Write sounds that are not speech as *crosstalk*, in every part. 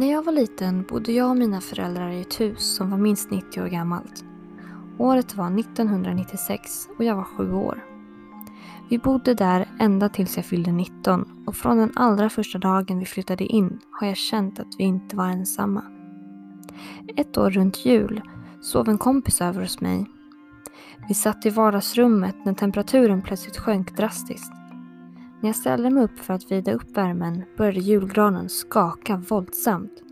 När jag var liten bodde jag och mina föräldrar i ett hus som var minst 90 år gammalt. Året var 1996 och jag var sju år. Vi bodde där ända tills jag fyllde 19 och från den allra första dagen vi flyttade in har jag känt att vi inte var ensamma. Ett år runt jul sov en kompis över hos mig. Vi satt i vardagsrummet när temperaturen plötsligt sjönk drastiskt. När jag ställde mig upp för att vrida upp värmen började julgranen skaka våldsamt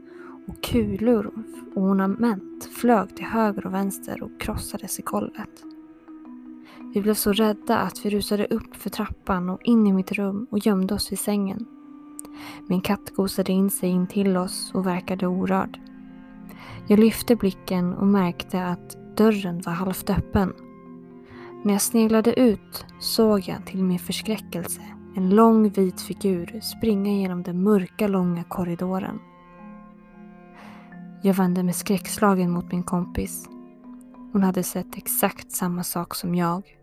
och kulor och ornament flög till höger och vänster och krossades i golvet. Vi blev så rädda att vi rusade upp för trappan och in i mitt rum och gömde oss vid sängen. Min katt gosade in sig in till oss och verkade orörd. Jag lyfte blicken och märkte att dörren var halvt öppen. När jag sneglade ut såg jag till min förskräckelse en lång vit figur springa genom den mörka långa korridoren. Jag vände mig skräckslagen mot min kompis. Hon hade sett exakt samma sak som jag.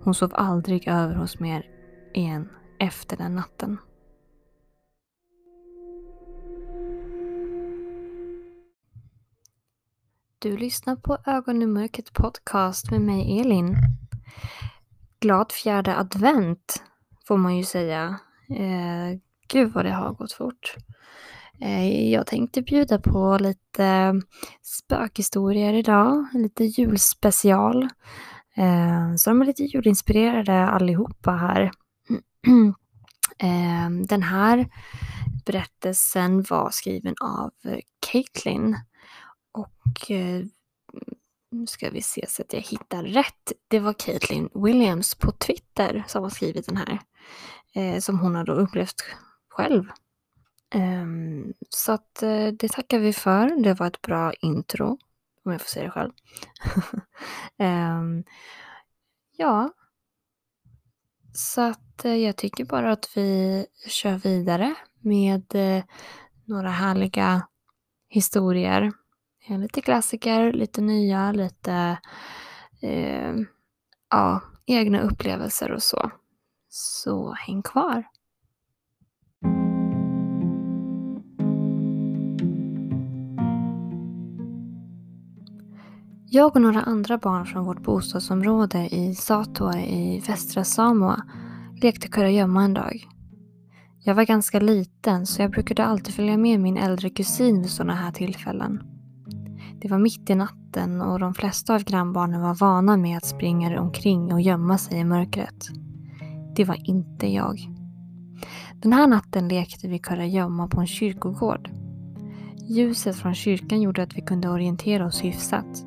Hon sov aldrig över hos mer igen efter den natten. Du lyssnar på Ögon i mörkret podcast med mig Elin. Glad fjärde advent får man ju säga. Eh, gud vad det har gått fort. Eh, jag tänkte bjuda på lite spökhistorier idag, lite julspecial. Eh, så de är lite julinspirerade allihopa här. *clears throat* eh, den här berättelsen var skriven av Caitlin och eh, nu ska vi se så att jag hittar rätt. Det var Caitlin Williams på Twitter som har skrivit den här. Eh, som hon har då upplevt själv. Eh, så att eh, det tackar vi för. Det var ett bra intro, om jag får säga det själv. *laughs* Ehm, ja. Så att eh, jag tycker bara att vi kör vidare med eh, några härliga historier Eh, lite klassiker, lite nya, lite eh, ja, egna upplevelser och så. Så häng kvar! Jag och några andra barn från vårt bostadsområde i Satua i västra Samoa lekte kurragömma en dag. Jag var ganska liten så jag brukade alltid följa med min äldre kusin vid sådana här tillfällen. Det var mitt i natten och de flesta av grannbarnen var vana med att springa omkring och gömma sig i mörkret. Det var inte jag. Den här natten lekte vi kurragömma på en kyrkogård. Ljuset från kyrkan gjorde att vi kunde orientera oss hyfsat.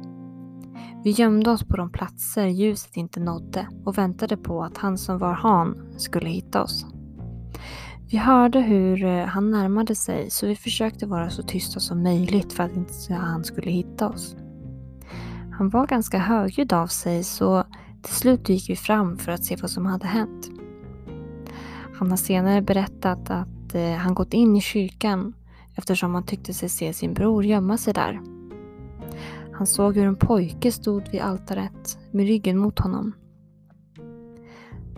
Vi gömde oss på de platser ljuset inte nådde och väntade på att han som var han skulle hitta oss. Vi hörde hur eh, han närmade sig så vi försökte vara så tysta som möjligt för att inte han skulle hitta oss. Han var ganska högljudd av sig så till slut gick vi fram för att se vad som hade hänt. Han har senare berättat att eh, han gått in i kyrkan eftersom han tyckte sig se sin bror gömma sig där. Han såg hur en pojke stod vid altaret med ryggen mot honom.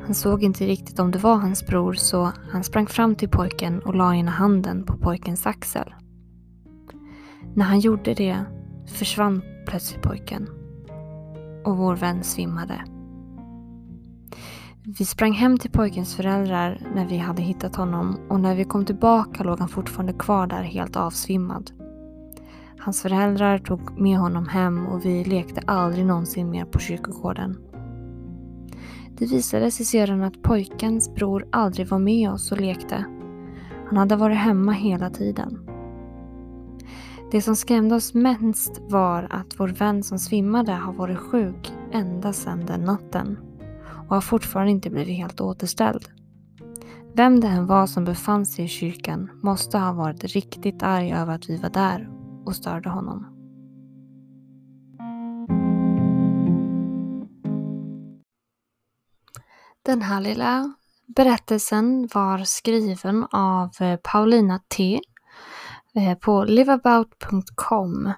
Han såg inte riktigt om det var hans bror så han sprang fram till pojken och la ena handen på pojkens axel. När han gjorde det försvann plötsligt pojken och vår vän svimmade. Vi sprang hem till pojkens föräldrar när vi hade hittat honom och när vi kom tillbaka låg han fortfarande kvar där helt avsvimmad. Hans föräldrar tog med honom hem och vi lekte aldrig någonsin mer på kyrkogården. Det visade sig sedan att pojkens bror aldrig var med oss och lekte. Han hade varit hemma hela tiden. Det som skrämde oss mest var att vår vän som svimmade har varit sjuk ända sedan den natten och har fortfarande inte blivit helt återställd. Vem det än var som befann sig i kyrkan måste ha varit riktigt arg över att vi var där och störde honom. Den här lilla berättelsen var skriven av eh, Paulina T eh, på liveabout.com.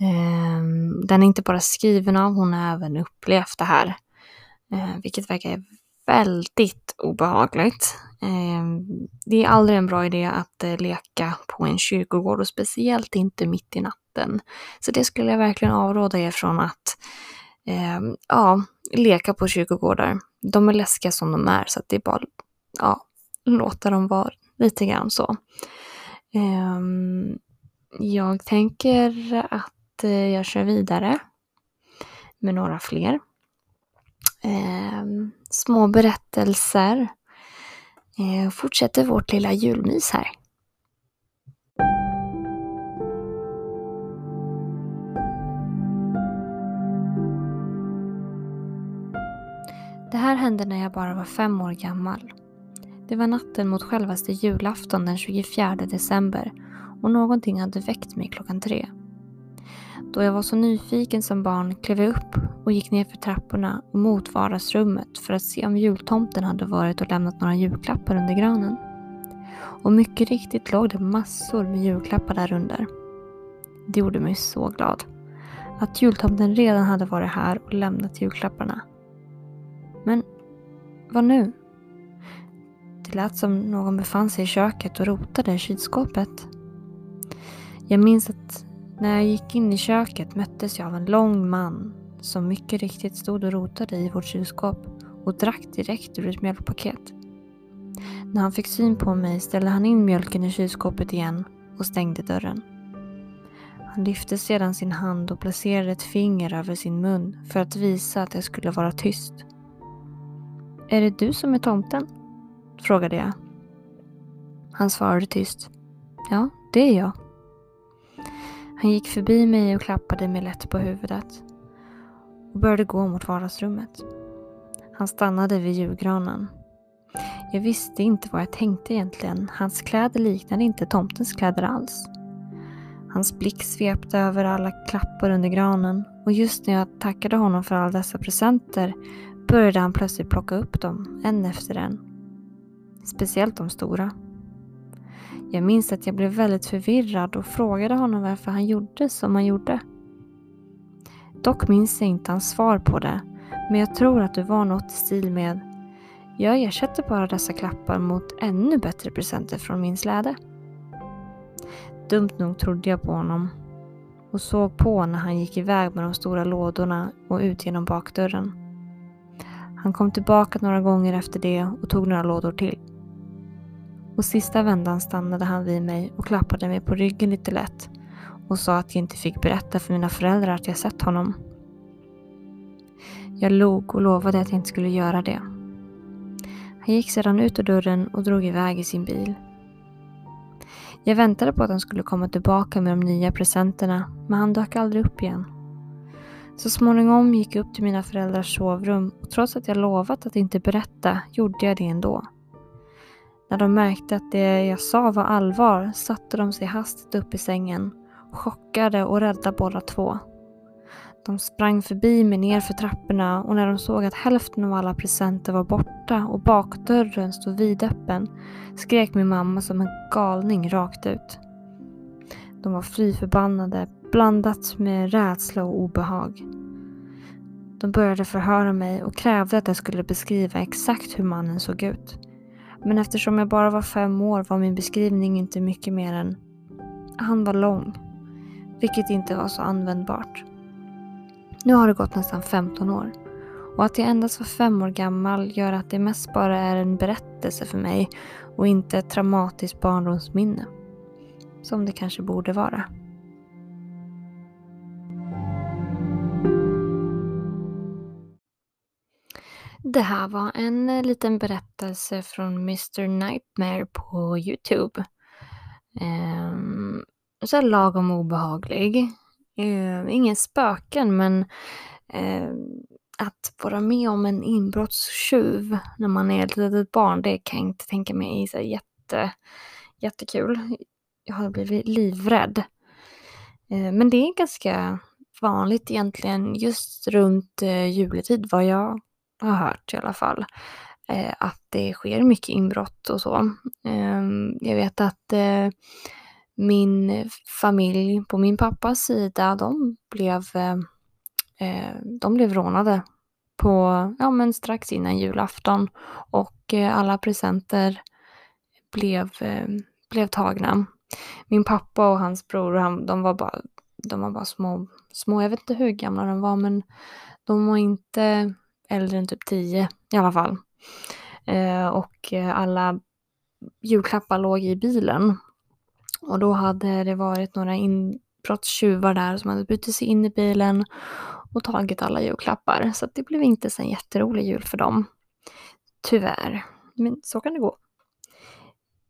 Ehm, den är inte bara skriven av, hon har även upplevt det här. Eh, vilket verkar väldigt obehagligt. Ehm, det är aldrig en bra idé att leka på en kyrkogård och speciellt inte mitt i natten. Så det skulle jag verkligen avråda er från att eh, ja, leka på kyrkogårdar. De är läskiga som de är så att det är bara ja, låta dem vara lite grann så. Eh, jag tänker att eh, jag kör vidare med några fler. Ehm, små berättelser eh, fortsätter vårt lilla julmys här. Det här hände när jag bara var fem år gammal. Det var natten mot självaste julafton den 24 december och någonting hade väckt mig klockan tre. Då jag var så nyfiken som barn klev jag upp och gick ner för trapporna och mot vardagsrummet för att se om jultomten hade varit och lämnat några julklappar under granen. Och mycket riktigt låg det massor med julklappar där under. Det gjorde mig så glad. Att jultomten redan hade varit här och lämnat julklapparna. Men vad nu? Det lät som någon befann sig i köket och rotade i kylskåpet. Jag minns att när jag gick in i köket möttes jag av en lång man som mycket riktigt stod och rotade i vårt kylskåp och drack direkt ur ett mjölkpaket. När han fick syn på mig ställde han in mjölken i kylskåpet igen och stängde dörren. Han lyfte sedan sin hand och placerade ett finger över sin mun för att visa att jag skulle vara tyst. Är det du som är tomten? frågade jag. Han svarade tyst. Ja, det är jag. Han gick förbi mig och klappade mig lätt på huvudet och började gå mot vardagsrummet. Han stannade vid julgranen. Jag visste inte vad jag tänkte egentligen. Hans kläder liknade inte tomtens kläder alls. Hans blick svepte över alla klappor under granen och just när jag tackade honom för alla dessa presenter började han plötsligt plocka upp dem, en efter en. Speciellt de stora. Jag minns att jag blev väldigt förvirrad och frågade honom varför han gjorde som han gjorde. Dock minns jag inte hans svar på det, men jag tror att det var något i stil med Jag ersätter bara dessa klappar mot ännu bättre presenter från min släde. Dumt nog trodde jag på honom och såg på när han gick iväg med de stora lådorna och ut genom bakdörren. Han kom tillbaka några gånger efter det och tog några lådor till. Och sista vändan stannade han vid mig och klappade mig på ryggen lite lätt och sa att jag inte fick berätta för mina föräldrar att jag sett honom. Jag log och lovade att jag inte skulle göra det. Han gick sedan ut ur dörren och drog iväg i sin bil. Jag väntade på att han skulle komma tillbaka med de nya presenterna, men han dök aldrig upp igen. Så småningom gick jag upp till mina föräldrars sovrum och trots att jag lovat att inte berätta gjorde jag det ändå. När de märkte att det jag sa var allvar satte de sig hastigt upp i sängen, chockade och rädda båda två. De sprang förbi mig ner för trapporna och när de såg att hälften av alla presenter var borta och bakdörren stod vidöppen skrek min mamma som en galning rakt ut. De var fly förbannade, blandat med rädsla och obehag. De började förhöra mig och krävde att jag skulle beskriva exakt hur mannen såg ut. Men eftersom jag bara var fem år var min beskrivning inte mycket mer än han var lång. Vilket inte var så användbart. Nu har det gått nästan 15 år. Och att jag endast var fem år gammal gör att det mest bara är en berättelse för mig och inte ett traumatiskt barndomsminne. Som det kanske borde vara. Det här var en eh, liten berättelse från Mr Nightmare på Youtube. Um, så lagom obehaglig. Uh, ingen spöken men uh, att vara med om en inbrottstjuv när man är ett litet barn, det kan jag inte tänka mig är så jätte, jättekul. Jag har blivit livrädd. Uh, men det är ganska vanligt egentligen just runt eh, juletid vad jag har hört i alla fall. Eh, att det sker mycket inbrott och så. Eh, jag vet att eh, min familj på min pappas sida, de blev, eh, eh, de blev rånade på, ja men strax innan julafton och eh, alla presenter blev, eh, blev tagna. Min pappa och hans bror, han, de var bara, de var bara små, små, jag vet inte hur gamla de var men de var inte äldre än typ 10 i alla fall. Eh, och eh, alla julklappar låg i bilen. Och då hade det varit några inbrottstjuvar där som hade brutit sig in i bilen och tagit alla julklappar. Så det blev inte så en jätterolig jul för dem. Tyvärr. Men så kan det gå.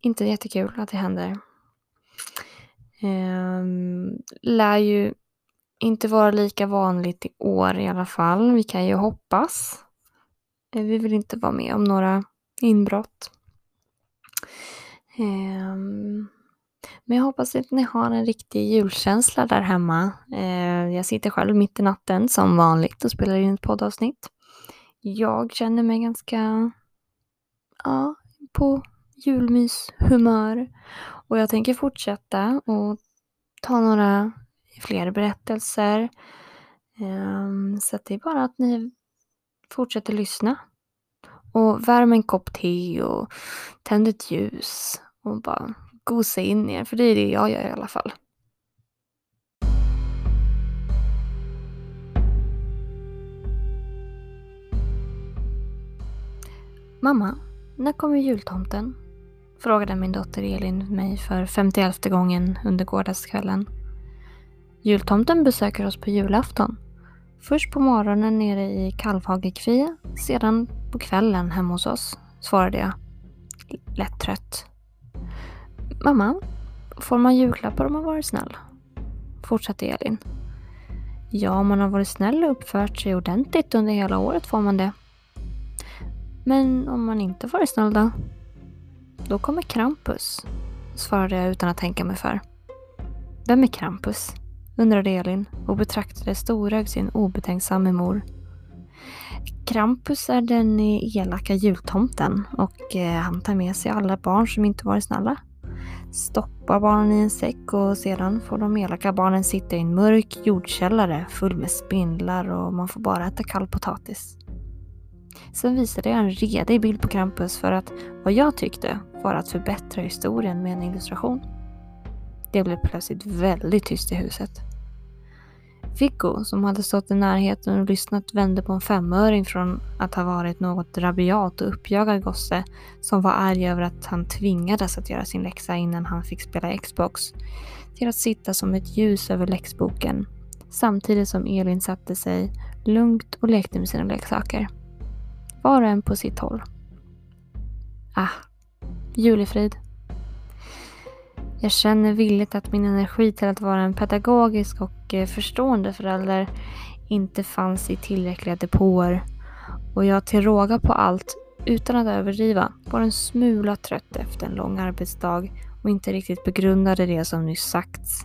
Inte jättekul att det händer. Eh, lär ju inte vara lika vanligt i år i alla fall. Vi kan ju hoppas. Eh, vi vill inte vara med om några inbrott. Ehm, men jag hoppas att ni har en riktig julkänsla där hemma. Eh, jag sitter själv mitt i natten som vanligt och spelar in ett poddavsnitt. Jag känner mig ganska ja, på julmyshumör och jag tänker fortsätta och ta några fler berättelser. Ehm, så det är bara att ni fortsätter lyssna. Och värm en kopp te och tänd ett ljus och bara gosa in er, för det är det jag gör i alla fall. Mamma, när kommer jultomten? Frågade min dotter Elin mig för femtioelfte gången under gårdagskvällen. Jultomten besöker oss på julafton. Först på morgonen nere i Kalvhagekvie, sedan på kvällen hemma hos oss, svarade jag. Lätt trött. Mamma, får man julklappar om man varit snäll? Fortsatte Elin. Ja, om man har varit snäll och uppfört sig ordentligt under hela året får man det. Men om man inte varit snäll då? Då kommer Krampus, svarade jag utan att tänka mig för. Vem är Krampus? Undrade Elin och betraktade storögd sin obetänksamme mor. Krampus är den elaka jultomten och eh, han tar med sig alla barn som inte varit snälla. Stoppar barnen i en säck och sedan får de elaka barnen sitta i en mörk jordkällare full med spindlar och man får bara äta kall potatis. Sen visade jag en redig bild på Krampus för att vad jag tyckte var att förbättra historien med en illustration. Det blev plötsligt väldigt tyst i huset. Viggo, som hade stått i närheten och lyssnat, vände på en femöring från att ha varit något rabiat och uppjagad gosse som var arg över att han tvingades att göra sin läxa innan han fick spela Xbox, till att sitta som ett ljus över läxboken, samtidigt som Elin satte sig lugnt och lekte med sina leksaker. Var och en på sitt håll. Ah, julefrid. Jag känner villigt att min energi till att vara en pedagogisk och eh, förstående förälder inte fanns i tillräckliga depåer och jag till råga på allt, utan att överdriva, var en smula trött efter en lång arbetsdag och inte riktigt begrundade det som nyss sagts.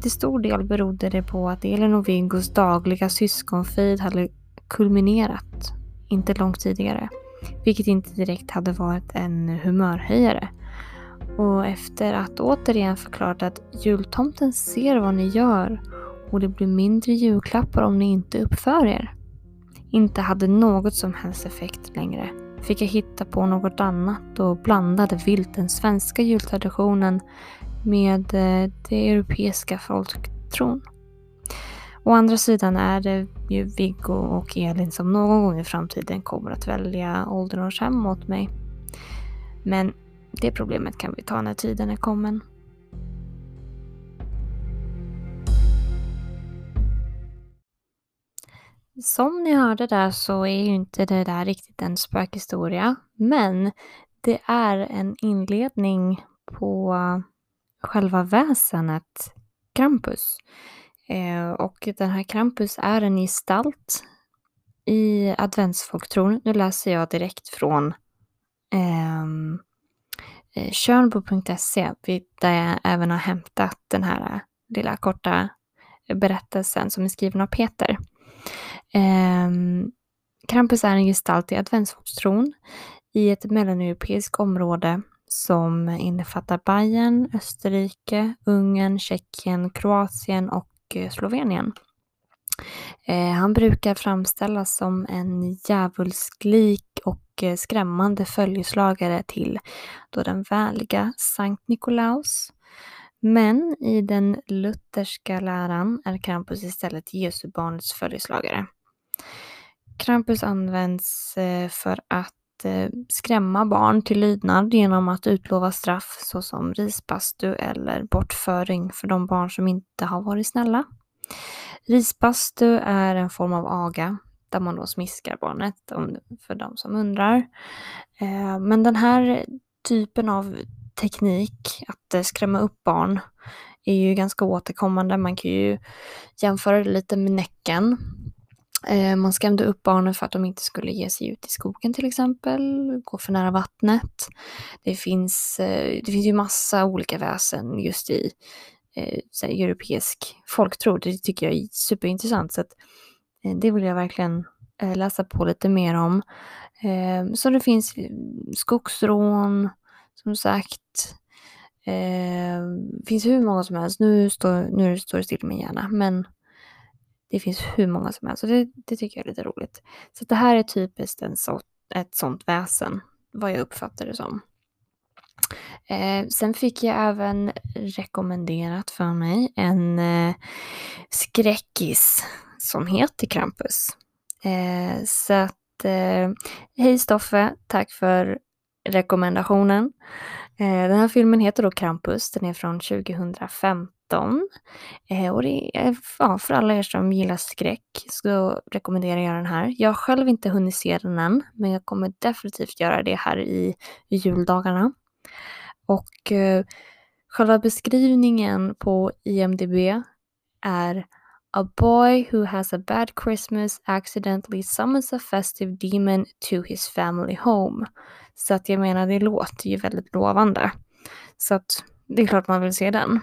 Till stor del berodde det på att Elin och Vingos dagliga syskonfejd hade kulminerat inte långt tidigare, vilket inte direkt hade varit en humörhöjare. Och efter att återigen förklarat att jultomten ser vad ni gör och det blir mindre julklappar om ni inte uppför er. Inte hade något som helst effekt längre fick jag hitta på något annat och blandade vilt den svenska jultraditionen med eh, det europeiska folktron. Å andra sidan är det ju Viggo och Elin som någon gång i framtiden kommer att välja ålderdomshem åt mig. Men det problemet kan vi ta när tiden är kommen. Som ni hörde där så är ju inte det där riktigt en spökhistoria, men det är en inledning på själva väsenet Krampus. Eh, och den här Krampus är en gestalt i adventsfolktron. Nu läser jag direkt från ehm, Eh, Tjörnbo.se där jag även har hämtat den här eh, lilla korta berättelsen som är skriven av Peter. Eh, Krampus är en gestalt i adventsfolktron i ett mellaneuropeiskt område som innefattar Bayern, Österrike, Ungern, Tjeckien, Kroatien och eh, Slovenien. Eh, han brukar framställas som en djävulsklik och eh, skrämmande följeslagare till då den vänliga Sankt Nikolaus. Men i den lutherska läran är Krampus istället Jesu barnets följeslagare. Krampus används eh, för att skrämma barn till lydnad genom att utlova straff såsom risbastu eller bortföring för de barn som inte har varit snälla. Risbastu är en form av aga där man då smiskar barnet för de som undrar. Eh, men den här typen av teknik, att eh, skrämma upp barn, är ju ganska återkommande. Man kan ju jämföra det lite med Näcken. Eh, man skrämde upp barnen för att de inte skulle ge sig ut i skogen till exempel, gå för nära vattnet. Det finns, det finns ju massa olika väsen just i eh, europeisk folktro. Det tycker jag är superintressant. Så att, eh, det vill jag verkligen eh, läsa på lite mer om. Eh, så det finns eh, skogsrån, som sagt. Eh, finns hur många som helst. Nu står, nu står det still i min hjärna, men det finns hur många som helst. Så det, det tycker jag är lite roligt. Så det här är typiskt en så, ett sånt väsen, vad jag uppfattar det som. Eh, sen fick jag även rekommenderat för mig en eh, skräckis som heter Krampus. Eh, så att, eh, hej Stoffe, tack för rekommendationen. Eh, den här filmen heter då Krampus, den är från 2015. Eh, och det är, ja, för alla er som gillar skräck så rekommenderar jag den här. Jag har själv inte hunnit se den än, men jag kommer definitivt göra det här i, i juldagarna. Och eh, själva beskrivningen på IMDB är A boy who has a bad Christmas accidentally summons a festive demon to his family home. Så att jag menar, det låter ju väldigt lovande. Så att det är klart man vill se den.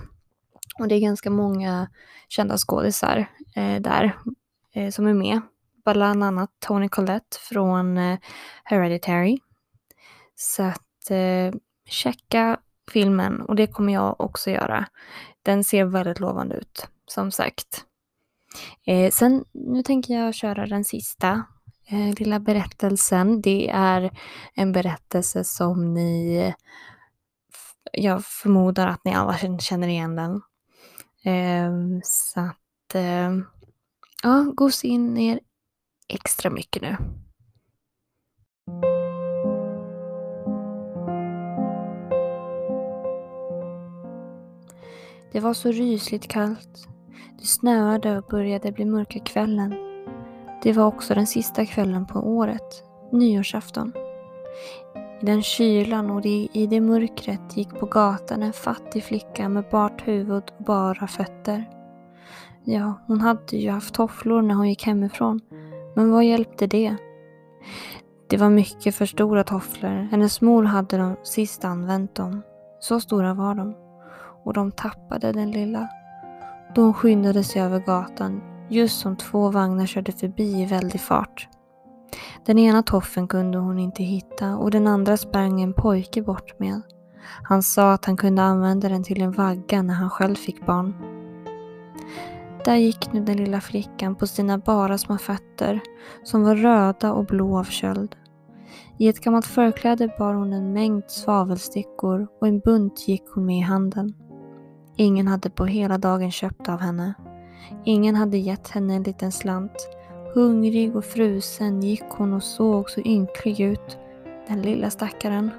Och det är ganska många kända skådisar eh, där eh, som är med. Bland annat Tony Collette från eh, Hereditary. Så att eh, checka filmen och det kommer jag också göra. Den ser väldigt lovande ut, som sagt. Eh, sen, nu tänker jag köra den sista eh, lilla berättelsen. Det är en berättelse som ni, jag förmodar att ni alla känner igen den. Eh, så att, eh, ja, gos in er extra mycket nu. Det var så rysligt kallt. Det snöade och började bli mörka kvällen. Det var också den sista kvällen på året, nyårsafton. I den kylan och i det mörkret gick på gatan en fattig flicka med bart huvud och bara fötter. Ja, hon hade ju haft tofflor när hon gick hemifrån, men vad hjälpte det? Det var mycket för stora tofflor. Hennes mor hade de sist använt dem. Så stora var de och de tappade den lilla. Då hon skyndade sig över gatan just som två vagnar körde förbi i väldig fart. Den ena toffen kunde hon inte hitta och den andra sprang en pojke bort med. Han sa att han kunde använda den till en vagga när han själv fick barn. Där gick nu den lilla flickan på sina bara små fötter som var röda och blå av köld. I ett gammalt förkläde bar hon en mängd svavelstickor och en bunt gick hon med i handen. Ingen hade på hela dagen köpt av henne. Ingen hade gett henne en liten slant. Hungrig och frusen gick hon och såg så ynklig ut, den lilla stackaren.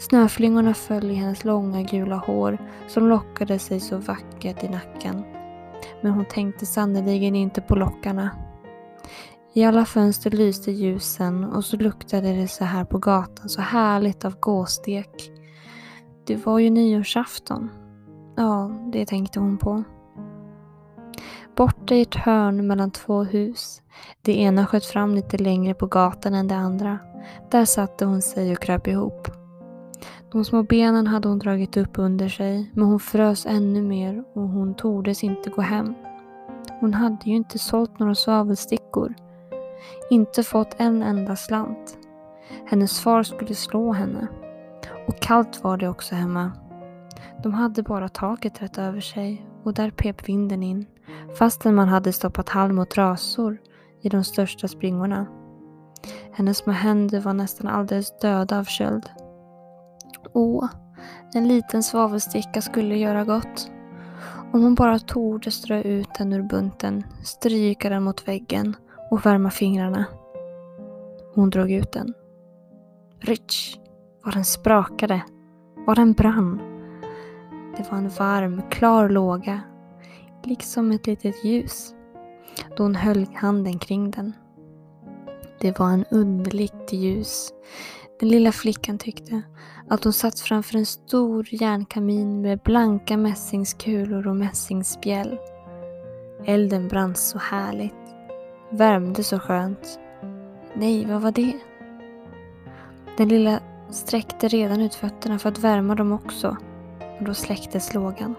Snöflingorna föll i hennes långa gula hår som lockade sig så vackert i nacken. Men hon tänkte sannerligen inte på lockarna. I alla fönster lyste ljusen och så luktade det så här på gatan så härligt av gåstek. Det var ju nyårsafton. Ja, det tänkte hon på. Borta i ett hörn mellan två hus, det ena sköt fram lite längre på gatan än det andra, där satte hon sig och kröp ihop. De små benen hade hon dragit upp under sig, men hon frös ännu mer och hon tordes inte gå hem. Hon hade ju inte sålt några svavelstickor. Inte fått en enda slant. Hennes far skulle slå henne. Och kallt var det också hemma. De hade bara taket rätt över sig och där pep vinden in fastän man hade stoppat halm och trasor i de största springorna. Hennes små händer var nästan alldeles döda av köld. Åh, en liten svavelsticka skulle göra gott. Om hon bara torde strö ut den ur bunten, stryka den mot väggen och värma fingrarna. Hon drog ut den. Rich, vad den sprakade, vad den brann. Det var en varm, klar låga, liksom ett litet ljus, då hon höll handen kring den. Det var en underligt ljus. Den lilla flickan tyckte att hon satt framför en stor järnkamin med blanka mässingskulor och mässingsspjäll. Elden brann så härligt, värmde så skönt. Nej, vad var det? Den lilla sträckte redan ut fötterna för att värma dem också och då släcktes lågan.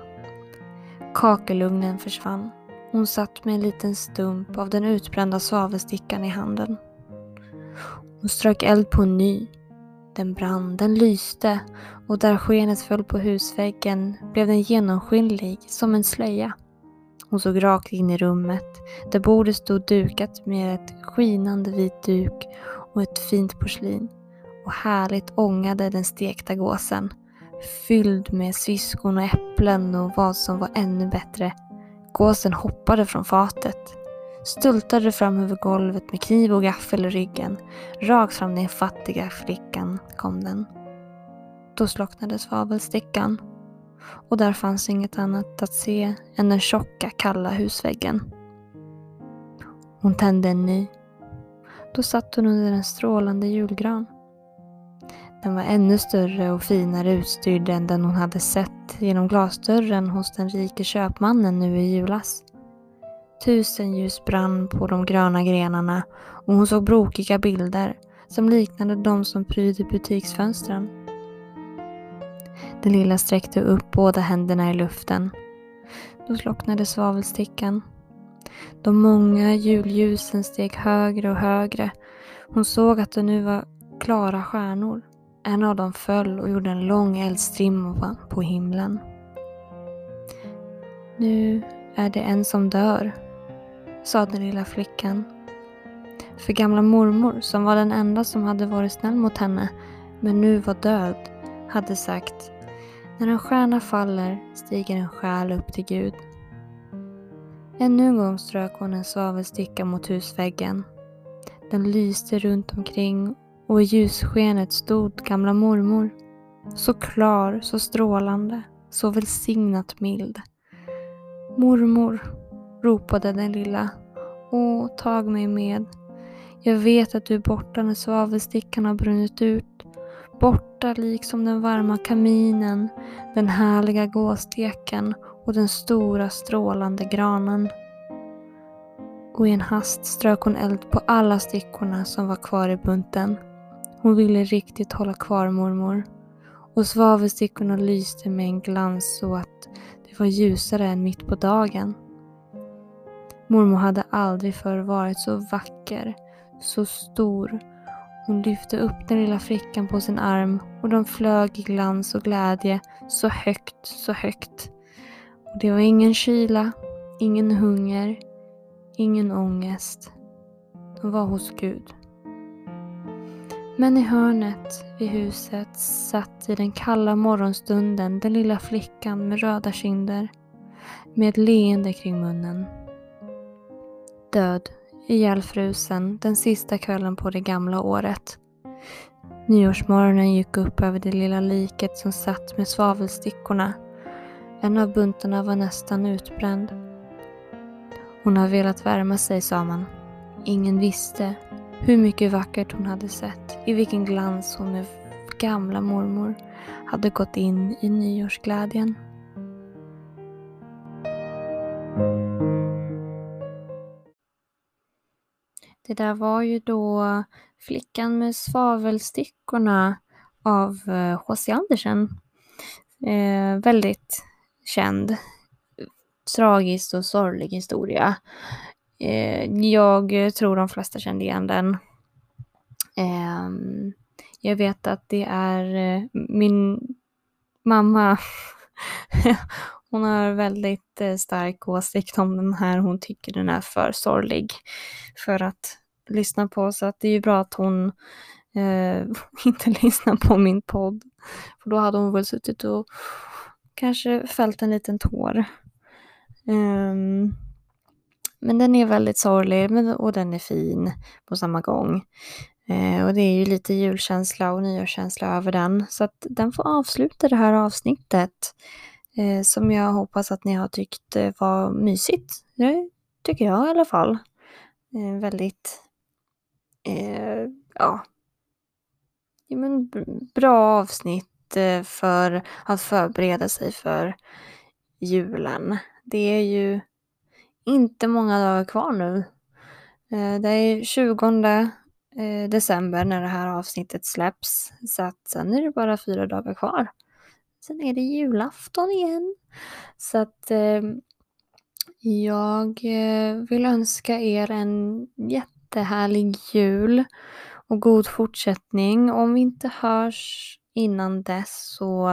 Kakelugnen försvann. Hon satt med en liten stump av den utbrända svavelstickan i handen. Hon strök eld på en ny. Den brann, den lyste och där skenet föll på husväggen blev den genomskinlig som en slöja. Hon såg rakt in i rummet där bordet stod dukat med ett skinande vit duk och ett fint porslin. Och härligt ångade den stekta gåsen fylld med syskon och äpplen och vad som var ännu bättre. Gåsen hoppade från fatet, stultade fram över golvet med kniv och gaffel i ryggen. Rakt fram den fattiga flickan kom den. Då slocknade svavelstickan och där fanns inget annat att se än den tjocka, kalla husväggen. Hon tände en ny. Då satt hon under en strålande julgran. Den var ännu större och finare utstyrd än den hon hade sett genom glasdörren hos den rike köpmannen nu i julas. Tusen ljus brann på de gröna grenarna och hon såg brokiga bilder som liknade de som prydde butiksfönstren. Den lilla sträckte upp båda händerna i luften. Då slocknade svavelstickan. De många julljusen steg högre och högre. Hon såg att det nu var klara stjärnor. En av dem föll och gjorde en lång eldstrimma på himlen. Nu är det en som dör, sa den lilla flickan. För gamla mormor, som var den enda som hade varit snäll mot henne, men nu var död, hade sagt När en stjärna faller stiger en själ upp till Gud. Ännu en gång strök hon en svavelsticka mot husväggen. Den lyste runt omkring och i ljusskenet stod gamla mormor. Så klar, så strålande, så välsignat mild. Mormor, ropade den lilla. Åh, tag mig med. Jag vet att du är borta när svavelstickan har brunnit ut. Borta liksom den varma kaminen, den härliga gåsteken och den stora strålande granen. Och i en hast strök hon eld på alla stickorna som var kvar i bunten. Hon ville riktigt hålla kvar mormor. Och svavelstickorna lyste med en glans så att det var ljusare än mitt på dagen. Mormor hade aldrig förr varit så vacker, så stor. Hon lyfte upp den lilla flickan på sin arm och de flög i glans och glädje så högt, så högt. Och det var ingen kyla, ingen hunger, ingen ångest. De var hos Gud. Men i hörnet vid huset satt i den kalla morgonstunden den lilla flickan med röda kinder, med ett leende kring munnen. Död, ihjälfrusen, den sista kvällen på det gamla året. Nyårsmorgonen gick upp över det lilla liket som satt med svavelstickorna. En av buntarna var nästan utbränd. Hon har velat värma sig, sa man. Ingen visste hur mycket vackert hon hade sett, i vilken glans hon med gamla mormor hade gått in i nyårsglädjen. Det där var ju då Flickan med svavelstickorna av eh, H.C. Andersen. Eh, väldigt känd, tragisk och sorglig historia. Eh, jag tror de flesta kände igen den. Eh, jag vet att det är eh, min mamma *laughs* Hon har väldigt eh, stark åsikt om den här. Hon tycker den är för sorglig för att lyssna på. Så att det är ju bra att hon eh, *laughs* inte lyssnar på min podd. För då hade hon väl suttit och kanske fällt en liten tår. Um, men den är väldigt sorglig och den är fin på samma gång. Eh, och det är ju lite julkänsla och nyårskänsla över den. Så att den får avsluta det här avsnittet. Eh, som jag hoppas att ni har tyckt eh, var mysigt. Det tycker jag i alla fall. Eh, väldigt, eh, ja, ja men bra avsnitt eh, för att förbereda sig för julen. Det är ju inte många dagar kvar nu. Eh, det är 20 eh, december när det här avsnittet släpps. Så att sen är det bara fyra dagar kvar. Sen är det julafton igen. Så att ehm, eh, jag vill önska er en jättehärlig jul och god fortsättning. Om vi inte hörs innan dess så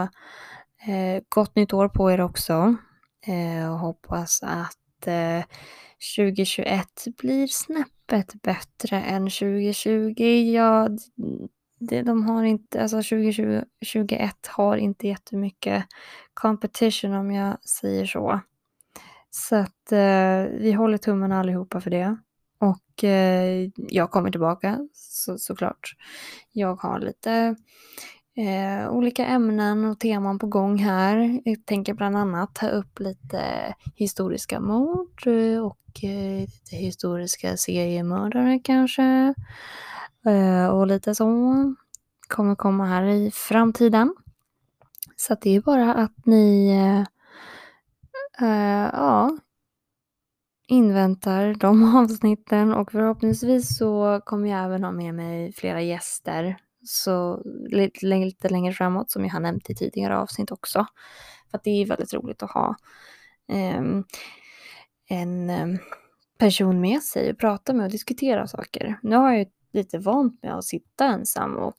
eh, gott nytt år på er också. Eh, och hoppas att eh, 2021 blir snäppet bättre än 2020. Ja, det, de har inte, alltså 2021 har inte jättemycket competition om jag säger så. Så att eh, vi håller tummarna allihopa för det. Och eh, jag kommer tillbaka så, såklart. Jag har lite eh, olika ämnen och teman på gång här. Jag tänker bland annat ta upp lite historiska mord eh, och eh, lite historiska seriemördare kanske. Eh, och lite så. Kommer komma här i framtiden. Så det är bara att ni eh, eh, ja, inväntar de *laughs* avsnitten och förhoppningsvis så kommer jag även ha med mig flera gäster så lite, lite längre framåt som jag har nämnt i tidigare avsnitt också. För att det är väldigt roligt att ha um, en um, person med sig och prata med och diskutera saker. Nu har jag ju lite vant med att sitta ensam och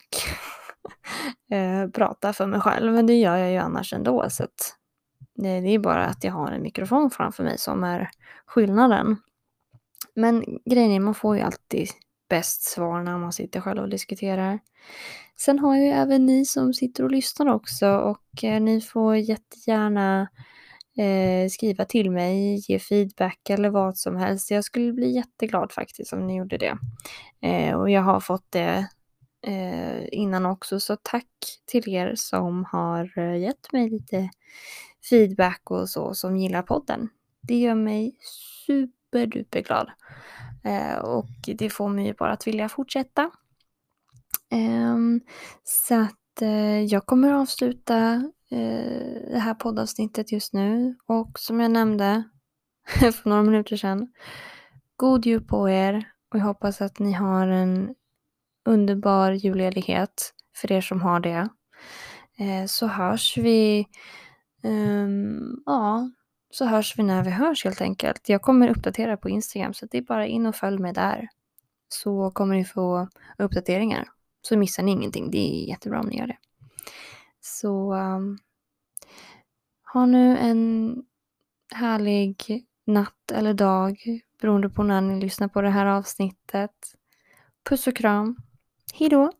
uh, *laughs* prata för mig själv, men det gör jag ju annars ändå. Så att det är bara att jag har en mikrofon framför mig som är skillnaden. Men grejen är, man får ju alltid bäst svar när man sitter själv och diskuterar. Sen har jag ju även ni som sitter och lyssnar också och eh, ni får jättegärna eh, skriva till mig, ge feedback eller vad som helst. Jag skulle bli jätteglad faktiskt om ni gjorde det. Eh, och jag har fått det eh, innan också, så tack till er som har eh, gett mig lite feedback och så som gillar podden. Det gör mig superduperglad. glad. Eh, och det får mig bara att vilja fortsätta. Eh, så att eh, jag kommer avsluta eh, det här poddavsnittet just nu. Och som jag nämnde *laughs* för några minuter sedan. God jul på er och jag hoppas att ni har en underbar julledighet för er som har det. Så hörs vi Um, ja, så hörs vi när vi hörs helt enkelt. Jag kommer uppdatera på Instagram så det är bara in och följ mig där. Så kommer ni få uppdateringar. Så missar ni ingenting. Det är jättebra om ni gör det. Så um, ha nu en härlig natt eller dag beroende på när ni lyssnar på det här avsnittet. Puss och kram. Hejdå!